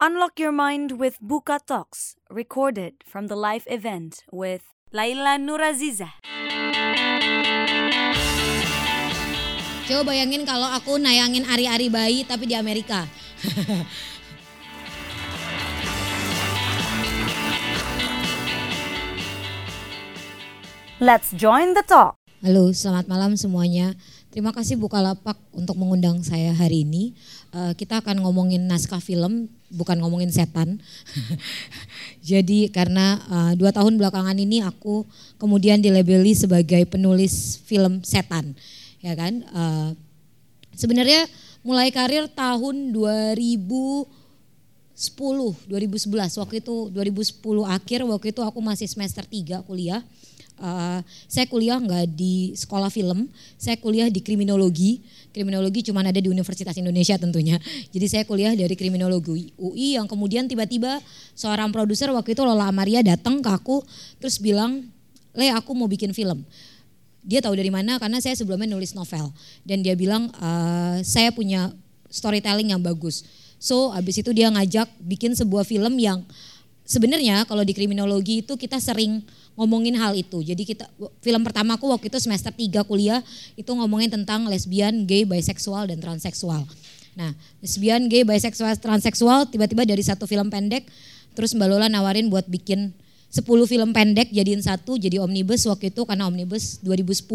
Unlock your mind with Buka Talks, recorded from the live event with Laila Nuraziza. Coba bayangin kalau aku nayangin ari-ari bayi tapi di Amerika. Let's join the talk. Halo, selamat malam semuanya. Terima kasih Bukalapak untuk mengundang saya hari ini. Uh, kita akan ngomongin naskah film, bukan ngomongin setan. Jadi karena uh, dua tahun belakangan ini aku kemudian dilabeli sebagai penulis film setan, ya kan? Uh, Sebenarnya mulai karir tahun 2010, 2011. Waktu itu 2010 akhir, waktu itu aku masih semester 3 kuliah. Uh, saya kuliah nggak di sekolah film, saya kuliah di kriminologi. Kriminologi cuma ada di Universitas Indonesia tentunya. Jadi saya kuliah dari kriminologi UI yang kemudian tiba-tiba seorang produser waktu itu Lola Amaria datang ke aku terus bilang, "Le, aku mau bikin film." dia tahu dari mana karena saya sebelumnya nulis novel dan dia bilang uh, saya punya storytelling yang bagus. So abis itu dia ngajak bikin sebuah film yang sebenarnya kalau di kriminologi itu kita sering ngomongin hal itu. Jadi kita film pertamaku waktu itu semester 3 kuliah itu ngomongin tentang lesbian, gay, bisexual dan transseksual. Nah, lesbian, gay, bisexual, transseksual tiba-tiba dari satu film pendek terus Mbak Lola nawarin buat bikin 10 film pendek jadiin satu jadi omnibus waktu itu karena omnibus 2010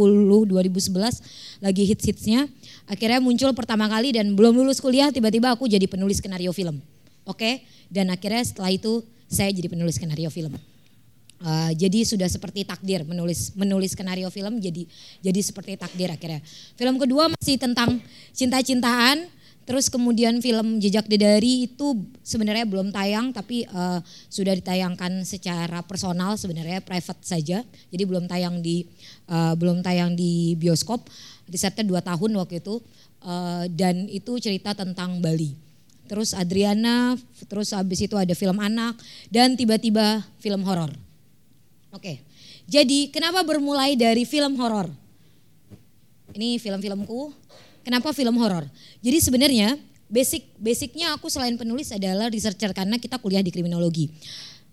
2011 lagi hits-hitsnya akhirnya muncul pertama kali dan belum lulus kuliah tiba-tiba aku jadi penulis skenario film oke okay? dan akhirnya setelah itu saya jadi penulis skenario film uh, jadi sudah seperti takdir menulis menulis skenario film jadi jadi seperti takdir akhirnya film kedua masih tentang cinta-cintaan Terus kemudian film Jejak Dedari itu sebenarnya belum tayang tapi uh, sudah ditayangkan secara personal sebenarnya private saja. Jadi belum tayang di uh, belum tayang di bioskop. Risetnya dua tahun waktu itu uh, dan itu cerita tentang Bali. Terus Adriana, terus habis itu ada film anak dan tiba-tiba film horor. Oke. Jadi kenapa bermulai dari film horor? Ini film-filmku Kenapa film horor? Jadi sebenarnya basic basicnya aku selain penulis adalah researcher karena kita kuliah di kriminologi.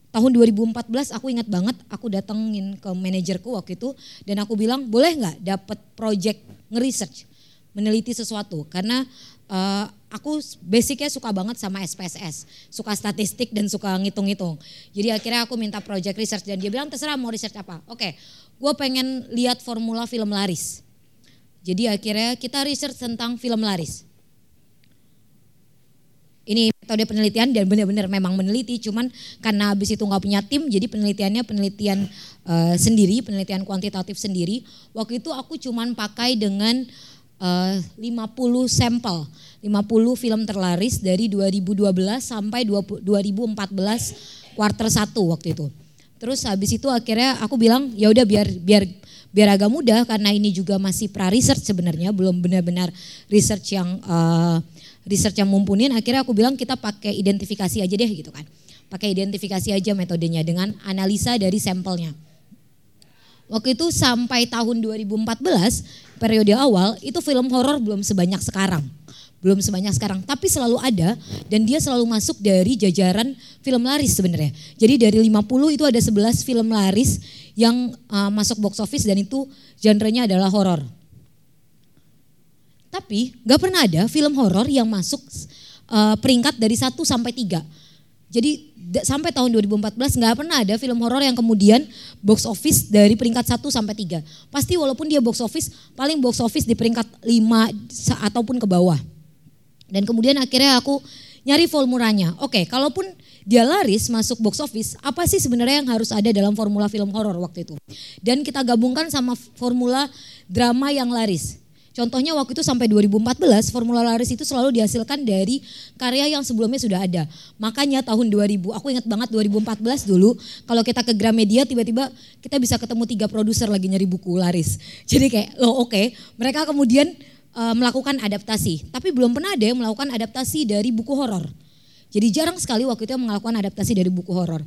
Tahun 2014 aku ingat banget aku datengin ke manajerku waktu itu dan aku bilang boleh nggak dapat project nge-research meneliti sesuatu karena uh, aku basicnya suka banget sama SPSS, suka statistik dan suka ngitung-ngitung. Jadi akhirnya aku minta project research dan dia bilang terserah mau research apa. Oke, gue pengen lihat formula film laris. Jadi akhirnya kita research tentang film laris. Ini metode penelitian dan benar-benar memang meneliti, cuman karena habis itu nggak punya tim, jadi penelitiannya penelitian uh, sendiri, penelitian kuantitatif sendiri. Waktu itu aku cuman pakai dengan 50 sampel, 50 film terlaris dari 2012 sampai 20, 2014 quarter 1 waktu itu. Terus habis itu akhirnya aku bilang ya udah biar biar biar agak mudah karena ini juga masih pra research sebenarnya belum benar-benar research yang uh, research yang mumpuni. Akhirnya aku bilang kita pakai identifikasi aja deh gitu kan. Pakai identifikasi aja metodenya dengan analisa dari sampelnya. Waktu itu sampai tahun 2014 periode awal itu film horor belum sebanyak sekarang belum sebanyak sekarang, tapi selalu ada dan dia selalu masuk dari jajaran film laris sebenarnya. Jadi dari 50 itu ada 11 film laris yang uh, masuk box office dan itu genrenya adalah horor. Tapi gak pernah ada film horor yang masuk uh, peringkat dari 1 sampai 3. Jadi sampai tahun 2014 nggak pernah ada film horor yang kemudian box office dari peringkat 1 sampai 3. Pasti walaupun dia box office paling box office di peringkat 5 ataupun ke bawah. Dan kemudian akhirnya aku nyari formulanya. Oke, kalaupun dia laris masuk box office, apa sih sebenarnya yang harus ada dalam formula film horor waktu itu? Dan kita gabungkan sama formula drama yang laris. Contohnya waktu itu sampai 2014 formula laris itu selalu dihasilkan dari karya yang sebelumnya sudah ada. Makanya tahun 2000, aku ingat banget 2014 dulu kalau kita ke Gramedia tiba-tiba kita bisa ketemu tiga produser lagi nyari buku laris. Jadi kayak loh oke, okay. mereka kemudian uh, melakukan adaptasi, tapi belum pernah ada yang melakukan adaptasi dari buku horor. Jadi jarang sekali waktu itu yang melakukan adaptasi dari buku horor.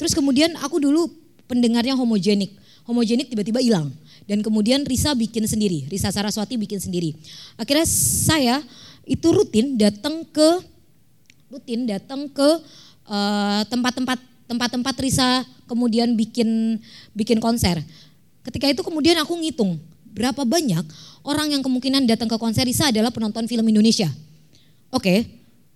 Terus kemudian aku dulu pendengarnya homogenik. Homogenik tiba-tiba hilang. Dan kemudian Risa bikin sendiri, Risa Saraswati bikin sendiri. Akhirnya saya itu rutin datang ke rutin datang ke eh, tempat-tempat tempat-tempat Risa kemudian bikin bikin konser. Ketika itu kemudian aku ngitung berapa banyak orang yang kemungkinan datang ke konser Risa adalah penonton film Indonesia. Oke,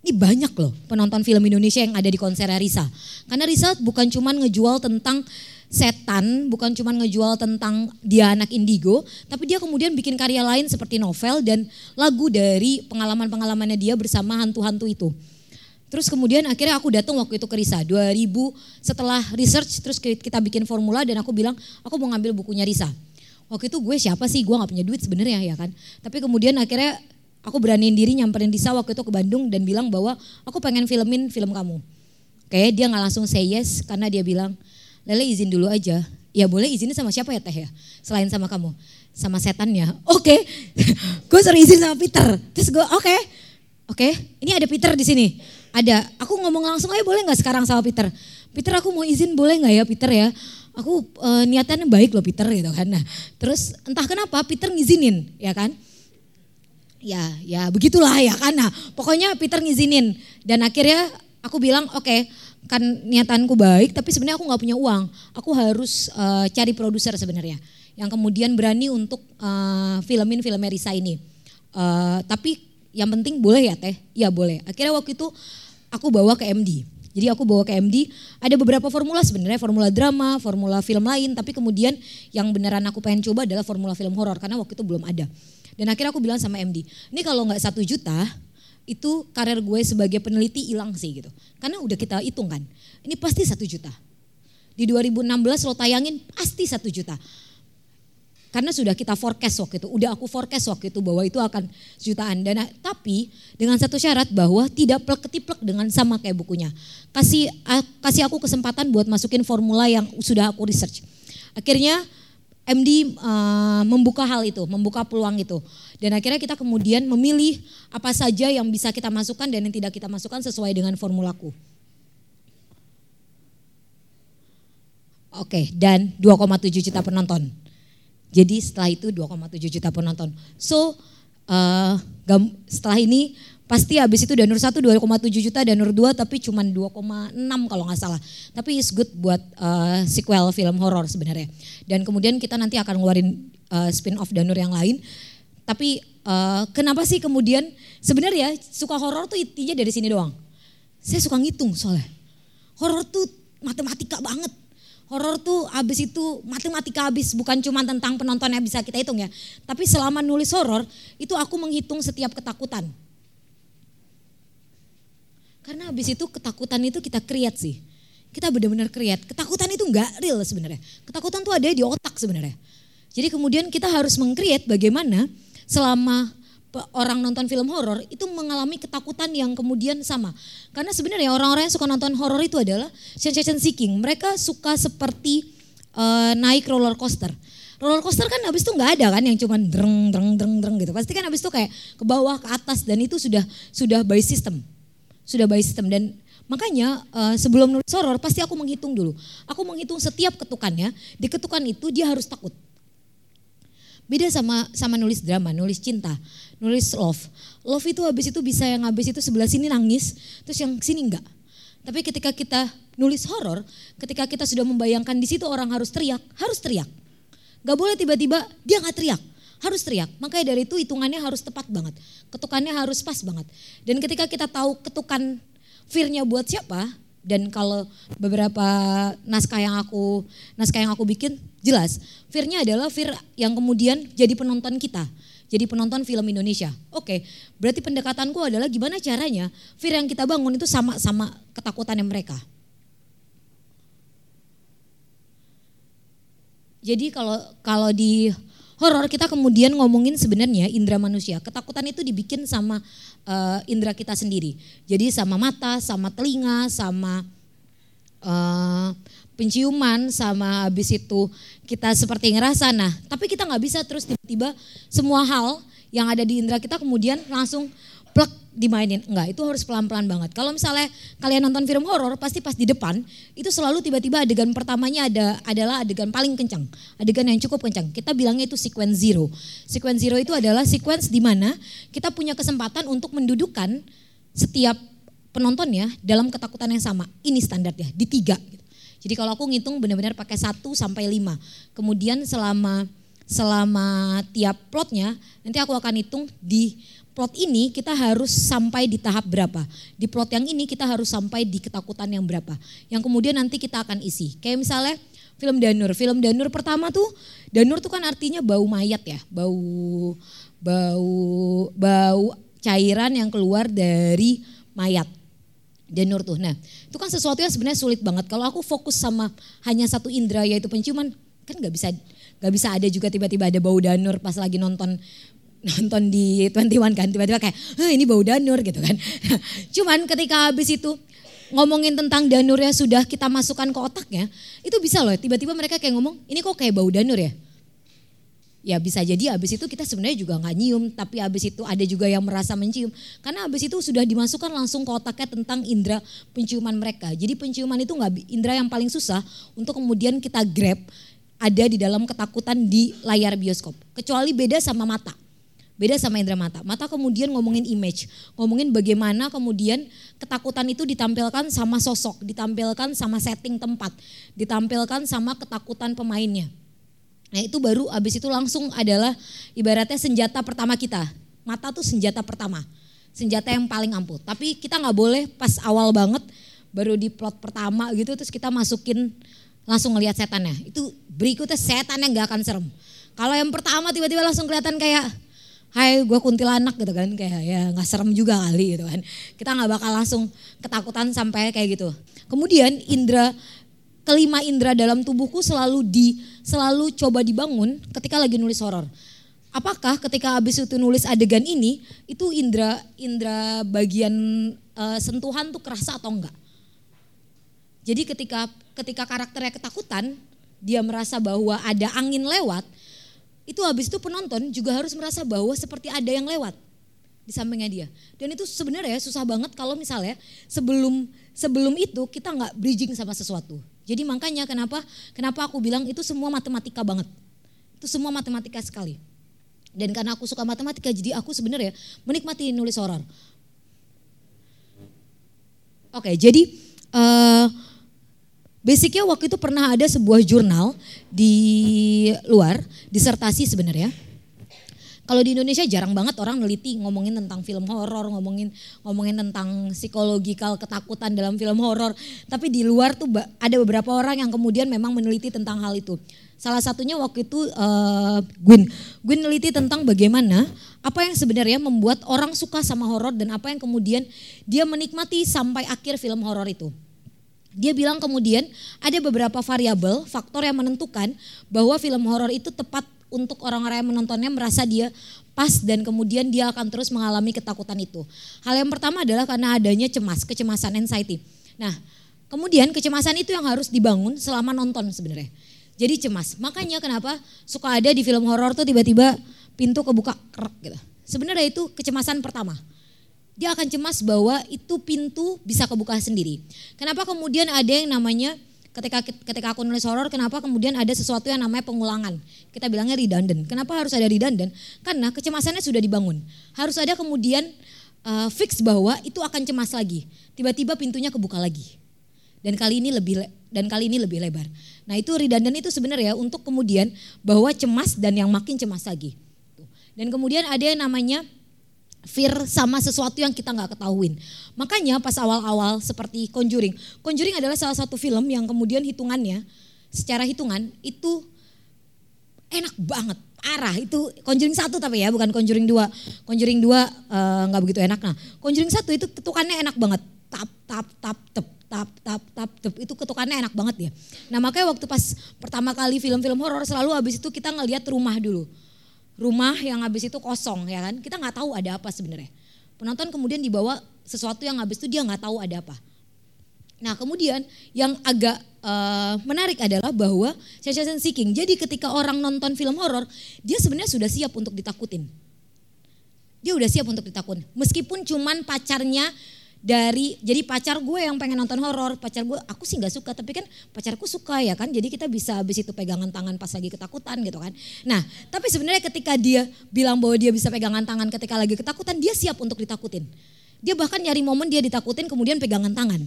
ini banyak loh penonton film Indonesia yang ada di konser Risa. Karena Risa bukan cuma ngejual tentang setan, bukan cuma ngejual tentang dia anak indigo, tapi dia kemudian bikin karya lain seperti novel dan lagu dari pengalaman-pengalamannya dia bersama hantu-hantu itu. Terus kemudian akhirnya aku datang waktu itu ke Risa 2000 setelah research terus kita bikin formula dan aku bilang aku mau ngambil bukunya Risa. Waktu itu gue siapa sih gue gak punya duit sebenarnya ya kan. Tapi kemudian akhirnya Aku beraniin diri nyamperin Disa waktu itu ke Bandung dan bilang bahwa aku pengen filmin film kamu. Oke, dia nggak langsung say yes karena dia bilang, Lele izin dulu aja. Ya boleh izinnya sama siapa ya teh ya? Selain sama kamu. Sama setannya. Oke, okay. gue suruh izin sama Peter. Terus gue oke, okay. oke okay. ini ada Peter di sini. Ada, aku ngomong langsung aja boleh nggak sekarang sama Peter? Peter aku mau izin boleh nggak ya Peter ya? Aku e, niatannya baik loh Peter gitu kan. Nah, terus entah kenapa Peter ngizinin ya kan ya ya begitulah ya kan nah pokoknya Peter ngizinin dan akhirnya aku bilang oke okay, kan niatanku baik tapi sebenarnya aku nggak punya uang. Aku harus uh, cari produser sebenarnya yang kemudian berani untuk uh, filmin film Risa ini. Uh, tapi yang penting boleh ya teh? Ya boleh. Akhirnya waktu itu aku bawa ke MD jadi aku bawa ke MD, ada beberapa formula sebenarnya, formula drama, formula film lain, tapi kemudian yang beneran aku pengen coba adalah formula film horor karena waktu itu belum ada. Dan akhirnya aku bilang sama MD, ini kalau nggak satu juta, itu karir gue sebagai peneliti hilang sih gitu. Karena udah kita hitung kan, ini pasti satu juta. Di 2016 lo tayangin pasti satu juta. Karena sudah kita forecast waktu itu, udah aku forecast waktu itu bahwa itu akan jutaan. Dan tapi dengan satu syarat bahwa tidak plek ketiplek dengan sama kayak bukunya. Kasih kasih aku kesempatan buat masukin formula yang sudah aku research. Akhirnya MD uh, eh, membuka hal itu, membuka peluang itu. Dan akhirnya kita kemudian memilih apa saja yang bisa kita masukkan dan yang tidak kita masukkan sesuai dengan formulaku. Oke, dan 2,7 juta penonton. Jadi setelah itu 2,7 juta penonton. So, uh, setelah ini Pasti habis itu Danur 1 2,7 juta, Danur 2 tapi cuma 2,6 kalau nggak salah. Tapi is good buat uh, sequel film horor sebenarnya. Dan kemudian kita nanti akan ngeluarin uh, spin-off Danur yang lain. Tapi uh, kenapa sih kemudian sebenarnya suka horor tuh intinya dari sini doang. Saya suka ngitung soalnya. Horor tuh matematika banget. Horor tuh abis itu matematika abis bukan cuma tentang penontonnya bisa kita hitung ya. Tapi selama nulis horor itu aku menghitung setiap ketakutan karena habis itu ketakutan itu kita create sih. Kita benar-benar create. Ketakutan itu enggak real sebenarnya. Ketakutan tuh ada di otak sebenarnya. Jadi kemudian kita harus mengcreate bagaimana selama orang nonton film horor itu mengalami ketakutan yang kemudian sama. Karena sebenarnya orang-orang yang suka nonton horor itu adalah sensation seeking. Mereka suka seperti uh, naik roller coaster. Roller coaster kan habis itu nggak ada kan yang cuman dreng dreng dreng dreng gitu. Pasti kan habis itu kayak ke bawah ke atas dan itu sudah sudah by system sudah by system dan makanya uh, sebelum nulis horor pasti aku menghitung dulu. Aku menghitung setiap ketukannya, di ketukan itu dia harus takut. Beda sama sama nulis drama, nulis cinta, nulis love. Love itu habis itu bisa yang habis itu sebelah sini nangis, terus yang sini enggak. Tapi ketika kita nulis horor, ketika kita sudah membayangkan di situ orang harus teriak, harus teriak. Gak boleh tiba-tiba dia nggak teriak, harus teriak. Makanya dari itu hitungannya harus tepat banget. Ketukannya harus pas banget. Dan ketika kita tahu ketukan firnya buat siapa, dan kalau beberapa naskah yang aku naskah yang aku bikin jelas. Firnya adalah fir yang kemudian jadi penonton kita jadi penonton film Indonesia. Oke berarti pendekatanku adalah gimana caranya fir yang kita bangun itu sama sama ketakutannya mereka. Jadi kalau kalau di horor kita kemudian ngomongin sebenarnya indera manusia. Ketakutan itu dibikin sama uh, indera kita sendiri. Jadi sama mata, sama telinga, sama uh, penciuman, sama habis itu kita seperti ngerasa. Nah, tapi kita nggak bisa terus tiba-tiba semua hal yang ada di indera kita kemudian langsung plek dimainin. Enggak, itu harus pelan-pelan banget. Kalau misalnya kalian nonton film horor, pasti pas di depan itu selalu tiba-tiba adegan pertamanya ada adalah adegan paling kencang, adegan yang cukup kencang. Kita bilangnya itu sequence zero. Sequence zero itu adalah sequence di mana kita punya kesempatan untuk mendudukkan setiap penontonnya dalam ketakutan yang sama. Ini standarnya di tiga. Jadi kalau aku ngitung benar-benar pakai satu sampai lima. Kemudian selama selama tiap plotnya nanti aku akan hitung di plot ini kita harus sampai di tahap berapa. Di plot yang ini kita harus sampai di ketakutan yang berapa. Yang kemudian nanti kita akan isi. Kayak misalnya film Danur. Film Danur pertama tuh, Danur tuh kan artinya bau mayat ya, bau bau bau cairan yang keluar dari mayat. Danur tuh. Nah, itu kan sesuatu yang sebenarnya sulit banget. Kalau aku fokus sama hanya satu indera yaitu penciuman, kan nggak bisa nggak bisa ada juga tiba-tiba ada bau danur pas lagi nonton nonton di 21 kan tiba-tiba kayak eh, ini bau danur gitu kan. Cuman ketika habis itu ngomongin tentang danur ya sudah kita masukkan ke otaknya, itu bisa loh tiba-tiba mereka kayak ngomong ini kok kayak bau danur ya. Ya bisa jadi habis itu kita sebenarnya juga nggak nyium, tapi habis itu ada juga yang merasa mencium. Karena habis itu sudah dimasukkan langsung ke otaknya tentang indera penciuman mereka. Jadi penciuman itu nggak indera yang paling susah untuk kemudian kita grab ada di dalam ketakutan di layar bioskop. Kecuali beda sama mata. Beda sama indera mata. Mata kemudian ngomongin image, ngomongin bagaimana kemudian ketakutan itu ditampilkan sama sosok, ditampilkan sama setting tempat, ditampilkan sama ketakutan pemainnya. Nah itu baru abis itu langsung adalah ibaratnya senjata pertama kita. Mata tuh senjata pertama, senjata yang paling ampuh. Tapi kita nggak boleh pas awal banget, baru di plot pertama gitu terus kita masukin langsung ngelihat setannya. Itu berikutnya setan yang nggak akan serem. Kalau yang pertama tiba-tiba langsung kelihatan kayak hai gue kuntilanak gitu kan kayak ya nggak serem juga kali gitu kan. Kita nggak bakal langsung ketakutan sampai kayak gitu. Kemudian indera kelima indera dalam tubuhku selalu di selalu coba dibangun ketika lagi nulis horor. Apakah ketika habis itu nulis adegan ini itu indera indera bagian uh, sentuhan tuh kerasa atau enggak jadi ketika ketika karakternya ketakutan dia merasa bahwa ada angin lewat itu habis itu penonton juga harus merasa bahwa seperti ada yang lewat di sampingnya dia. Dan itu sebenarnya susah banget kalau misalnya sebelum sebelum itu kita nggak bridging sama sesuatu. Jadi makanya kenapa kenapa aku bilang itu semua matematika banget. Itu semua matematika sekali. Dan karena aku suka matematika jadi aku sebenarnya menikmati nulis horor. Oke, jadi uh, Basicnya waktu itu pernah ada sebuah jurnal di luar, disertasi sebenarnya. Kalau di Indonesia jarang banget orang neliti ngomongin tentang film horor, ngomongin ngomongin tentang psikologikal ketakutan dalam film horor. Tapi di luar tuh ada beberapa orang yang kemudian memang meneliti tentang hal itu. Salah satunya waktu itu uh, Gwyn. Gwyn neliti tentang bagaimana apa yang sebenarnya membuat orang suka sama horor dan apa yang kemudian dia menikmati sampai akhir film horor itu. Dia bilang kemudian ada beberapa variabel, faktor yang menentukan bahwa film horor itu tepat untuk orang-orang yang menontonnya merasa dia pas dan kemudian dia akan terus mengalami ketakutan itu. Hal yang pertama adalah karena adanya cemas, kecemasan anxiety. Nah, kemudian kecemasan itu yang harus dibangun selama nonton sebenarnya. Jadi cemas. Makanya kenapa suka ada di film horor tuh tiba-tiba pintu kebuka krek gitu. Sebenarnya itu kecemasan pertama dia akan cemas bahwa itu pintu bisa kebuka sendiri. Kenapa kemudian ada yang namanya ketika ketika aku nulis horor, kenapa kemudian ada sesuatu yang namanya pengulangan? Kita bilangnya redundant. Kenapa harus ada redundant? Karena kecemasannya sudah dibangun. Harus ada kemudian uh, fix bahwa itu akan cemas lagi. Tiba-tiba pintunya kebuka lagi. Dan kali ini lebih dan kali ini lebih lebar. Nah itu redundant itu sebenarnya untuk kemudian bahwa cemas dan yang makin cemas lagi. Dan kemudian ada yang namanya fear sama sesuatu yang kita nggak ketahuin. Makanya pas awal-awal seperti Conjuring. Conjuring adalah salah satu film yang kemudian hitungannya, secara hitungan itu enak banget. Arah itu Conjuring satu tapi ya bukan Conjuring dua. Conjuring dua eh, nggak uh, begitu enak. Nah Conjuring satu itu ketukannya enak banget. Tap, tap, tap, tap, tap, tap, tap, tap. Itu ketukannya enak banget ya. Nah makanya waktu pas pertama kali film-film horor selalu habis itu kita ngelihat rumah dulu rumah yang habis itu kosong ya kan. Kita nggak tahu ada apa sebenarnya. Penonton kemudian dibawa sesuatu yang habis itu dia nggak tahu ada apa. Nah kemudian yang agak uh, menarik adalah bahwa sensation seeking. Jadi ketika orang nonton film horor, dia sebenarnya sudah siap untuk ditakutin. Dia udah siap untuk ditakutin. Meskipun cuman pacarnya dari jadi pacar gue yang pengen nonton horor pacar gue aku sih nggak suka tapi kan pacarku suka ya kan jadi kita bisa habis itu pegangan tangan pas lagi ketakutan gitu kan nah tapi sebenarnya ketika dia bilang bahwa dia bisa pegangan tangan ketika lagi ketakutan dia siap untuk ditakutin Dia bahkan nyari momen dia ditakutin kemudian pegangan tangan.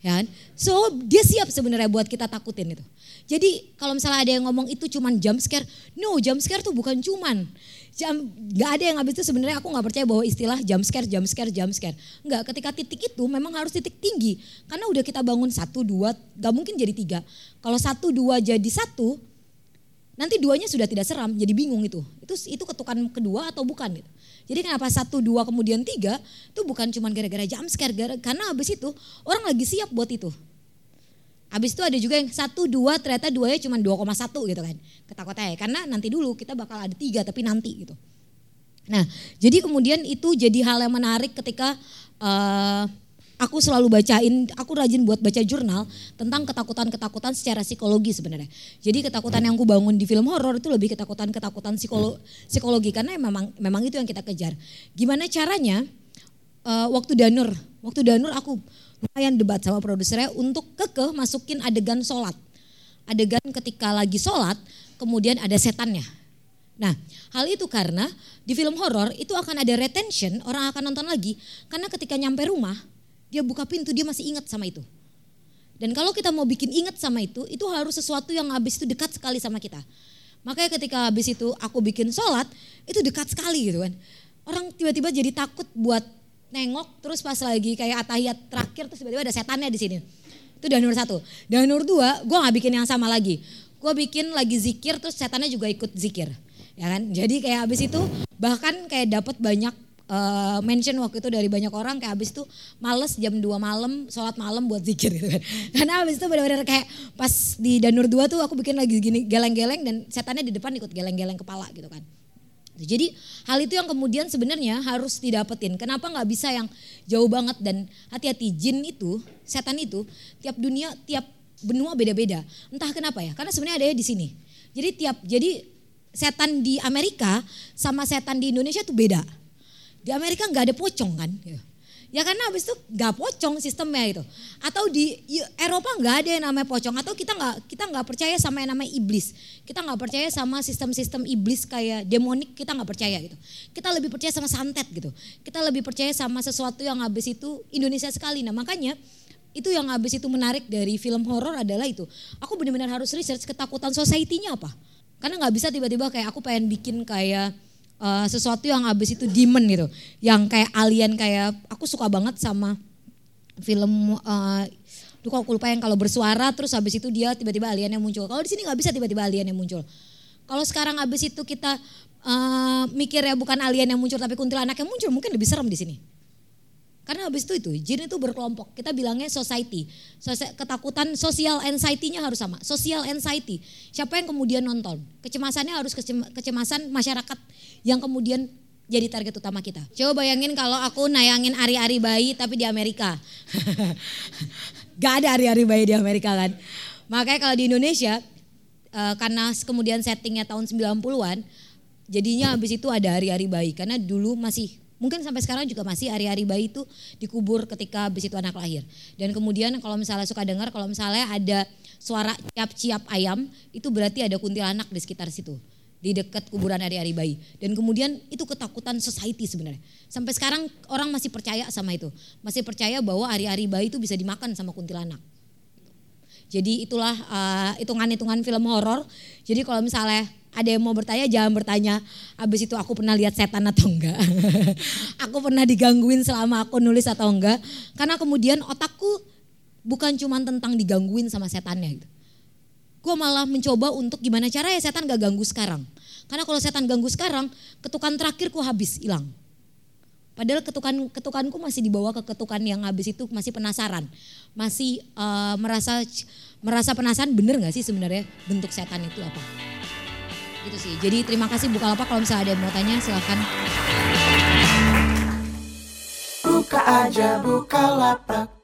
Ya kan? So dia siap sebenarnya buat kita takutin itu. Jadi kalau misalnya ada yang ngomong itu cuman jump scare, no jump scare tuh bukan cuman. Jam, gak ada yang habis itu sebenarnya aku nggak percaya bahwa istilah jump scare, jump scare, jump scare. Enggak, ketika titik itu memang harus titik tinggi. Karena udah kita bangun satu, dua, gak mungkin jadi tiga. Kalau satu, dua jadi satu, nanti duanya sudah tidak seram, jadi bingung itu. Itu itu ketukan kedua atau bukan gitu. Jadi kenapa satu, dua, kemudian tiga, itu bukan cuma gara-gara jump scare, gara, karena habis itu orang lagi siap buat itu. Habis itu ada juga yang satu dua ternyata duanya cuma 2,1 gitu kan ketakutannya karena nanti dulu kita bakal ada tiga tapi nanti gitu. Nah jadi kemudian itu jadi hal yang menarik ketika uh, aku selalu bacain, aku rajin buat baca jurnal tentang ketakutan-ketakutan secara psikologi sebenarnya. Jadi ketakutan yang aku bangun di film horor itu lebih ketakutan-ketakutan psikolo, psikologi karena memang memang itu yang kita kejar. Gimana caranya? Uh, waktu Danur, waktu Danur aku lumayan debat sama produsernya untuk kekeh masukin adegan sholat. Adegan ketika lagi sholat, kemudian ada setannya. Nah, hal itu karena di film horor itu akan ada retention, orang akan nonton lagi. Karena ketika nyampe rumah, dia buka pintu, dia masih ingat sama itu. Dan kalau kita mau bikin ingat sama itu, itu harus sesuatu yang habis itu dekat sekali sama kita. Makanya ketika habis itu aku bikin sholat, itu dekat sekali gitu kan. Orang tiba-tiba jadi takut buat nengok terus pas lagi kayak atahiyat terakhir terus tiba-tiba ada setannya di sini. Itu danur satu. Danur dua, gue nggak bikin yang sama lagi. Gue bikin lagi zikir terus setannya juga ikut zikir. Ya kan? Jadi kayak habis itu bahkan kayak dapat banyak uh, mention waktu itu dari banyak orang kayak habis itu males jam 2 malam sholat malam buat zikir gitu kan. Karena habis itu benar-benar kayak pas di Danur dua tuh aku bikin lagi gini geleng-geleng dan setannya di depan ikut geleng-geleng kepala gitu kan. Jadi hal itu yang kemudian sebenarnya harus didapetin. Kenapa nggak bisa yang jauh banget dan hati-hati jin itu, setan itu tiap dunia, tiap benua beda-beda. Entah kenapa ya, karena sebenarnya ada di sini. Jadi tiap jadi setan di Amerika sama setan di Indonesia tuh beda. Di Amerika nggak ada pocong kan. Ya karena habis itu nggak pocong sistemnya itu. Atau di Eropa nggak ada yang namanya pocong. Atau kita nggak kita nggak percaya sama yang namanya iblis. Kita nggak percaya sama sistem-sistem iblis kayak demonik. Kita nggak percaya gitu. Kita lebih percaya sama santet gitu. Kita lebih percaya sama sesuatu yang habis itu Indonesia sekali. Nah makanya itu yang habis itu menarik dari film horor adalah itu. Aku benar-benar harus research ketakutan society-nya apa. Karena nggak bisa tiba-tiba kayak aku pengen bikin kayak uh, sesuatu yang habis itu demon gitu. Yang kayak alien kayak aku suka banget sama film uh, aku lupa yang kalau bersuara terus habis itu dia tiba-tiba alien yang muncul. Kalau di sini nggak bisa tiba-tiba alien yang muncul. Kalau sekarang habis itu kita uh, mikir ya bukan alien yang muncul tapi kuntilanak yang muncul mungkin lebih serem di sini. Karena habis itu itu jin itu berkelompok. Kita bilangnya society. ketakutan social anxiety-nya harus sama. Social anxiety. Siapa yang kemudian nonton? Kecemasannya harus kecemasan masyarakat yang kemudian jadi target utama kita. Coba bayangin kalau aku nayangin ari-ari bayi tapi di Amerika. Gak ada ari-ari bayi di Amerika kan. Makanya kalau di Indonesia eh, karena kemudian settingnya tahun 90-an jadinya habis itu ada hari-hari bayi karena dulu masih Mungkin sampai sekarang juga masih hari-hari bayi itu dikubur ketika habis itu anak lahir. Dan kemudian kalau misalnya suka dengar kalau misalnya ada suara ciap-ciap ayam itu berarti ada kuntilanak di sekitar situ di dekat kuburan hari-hari bayi. Dan kemudian itu ketakutan society sebenarnya. Sampai sekarang orang masih percaya sama itu. Masih percaya bahwa hari-hari bayi itu bisa dimakan sama kuntilanak. Jadi itulah uh, hitungan-hitungan film horor. Jadi kalau misalnya ada yang mau bertanya jangan bertanya abis itu aku pernah lihat setan atau enggak. aku pernah digangguin selama aku nulis atau enggak. Karena kemudian otakku bukan cuma tentang digangguin sama setannya gitu. Gue malah mencoba untuk gimana cara ya setan gak ganggu sekarang. Karena kalau setan ganggu sekarang, ketukan terakhirku habis hilang. Padahal ketukan ketukanku masih dibawa ke ketukan yang habis itu masih penasaran, masih uh, merasa merasa penasaran bener nggak sih sebenarnya bentuk setan itu apa? Gitu sih. Jadi terima kasih Bukalapak kalau misalnya ada yang mau tanya silahkan. Buka aja Bukalapak.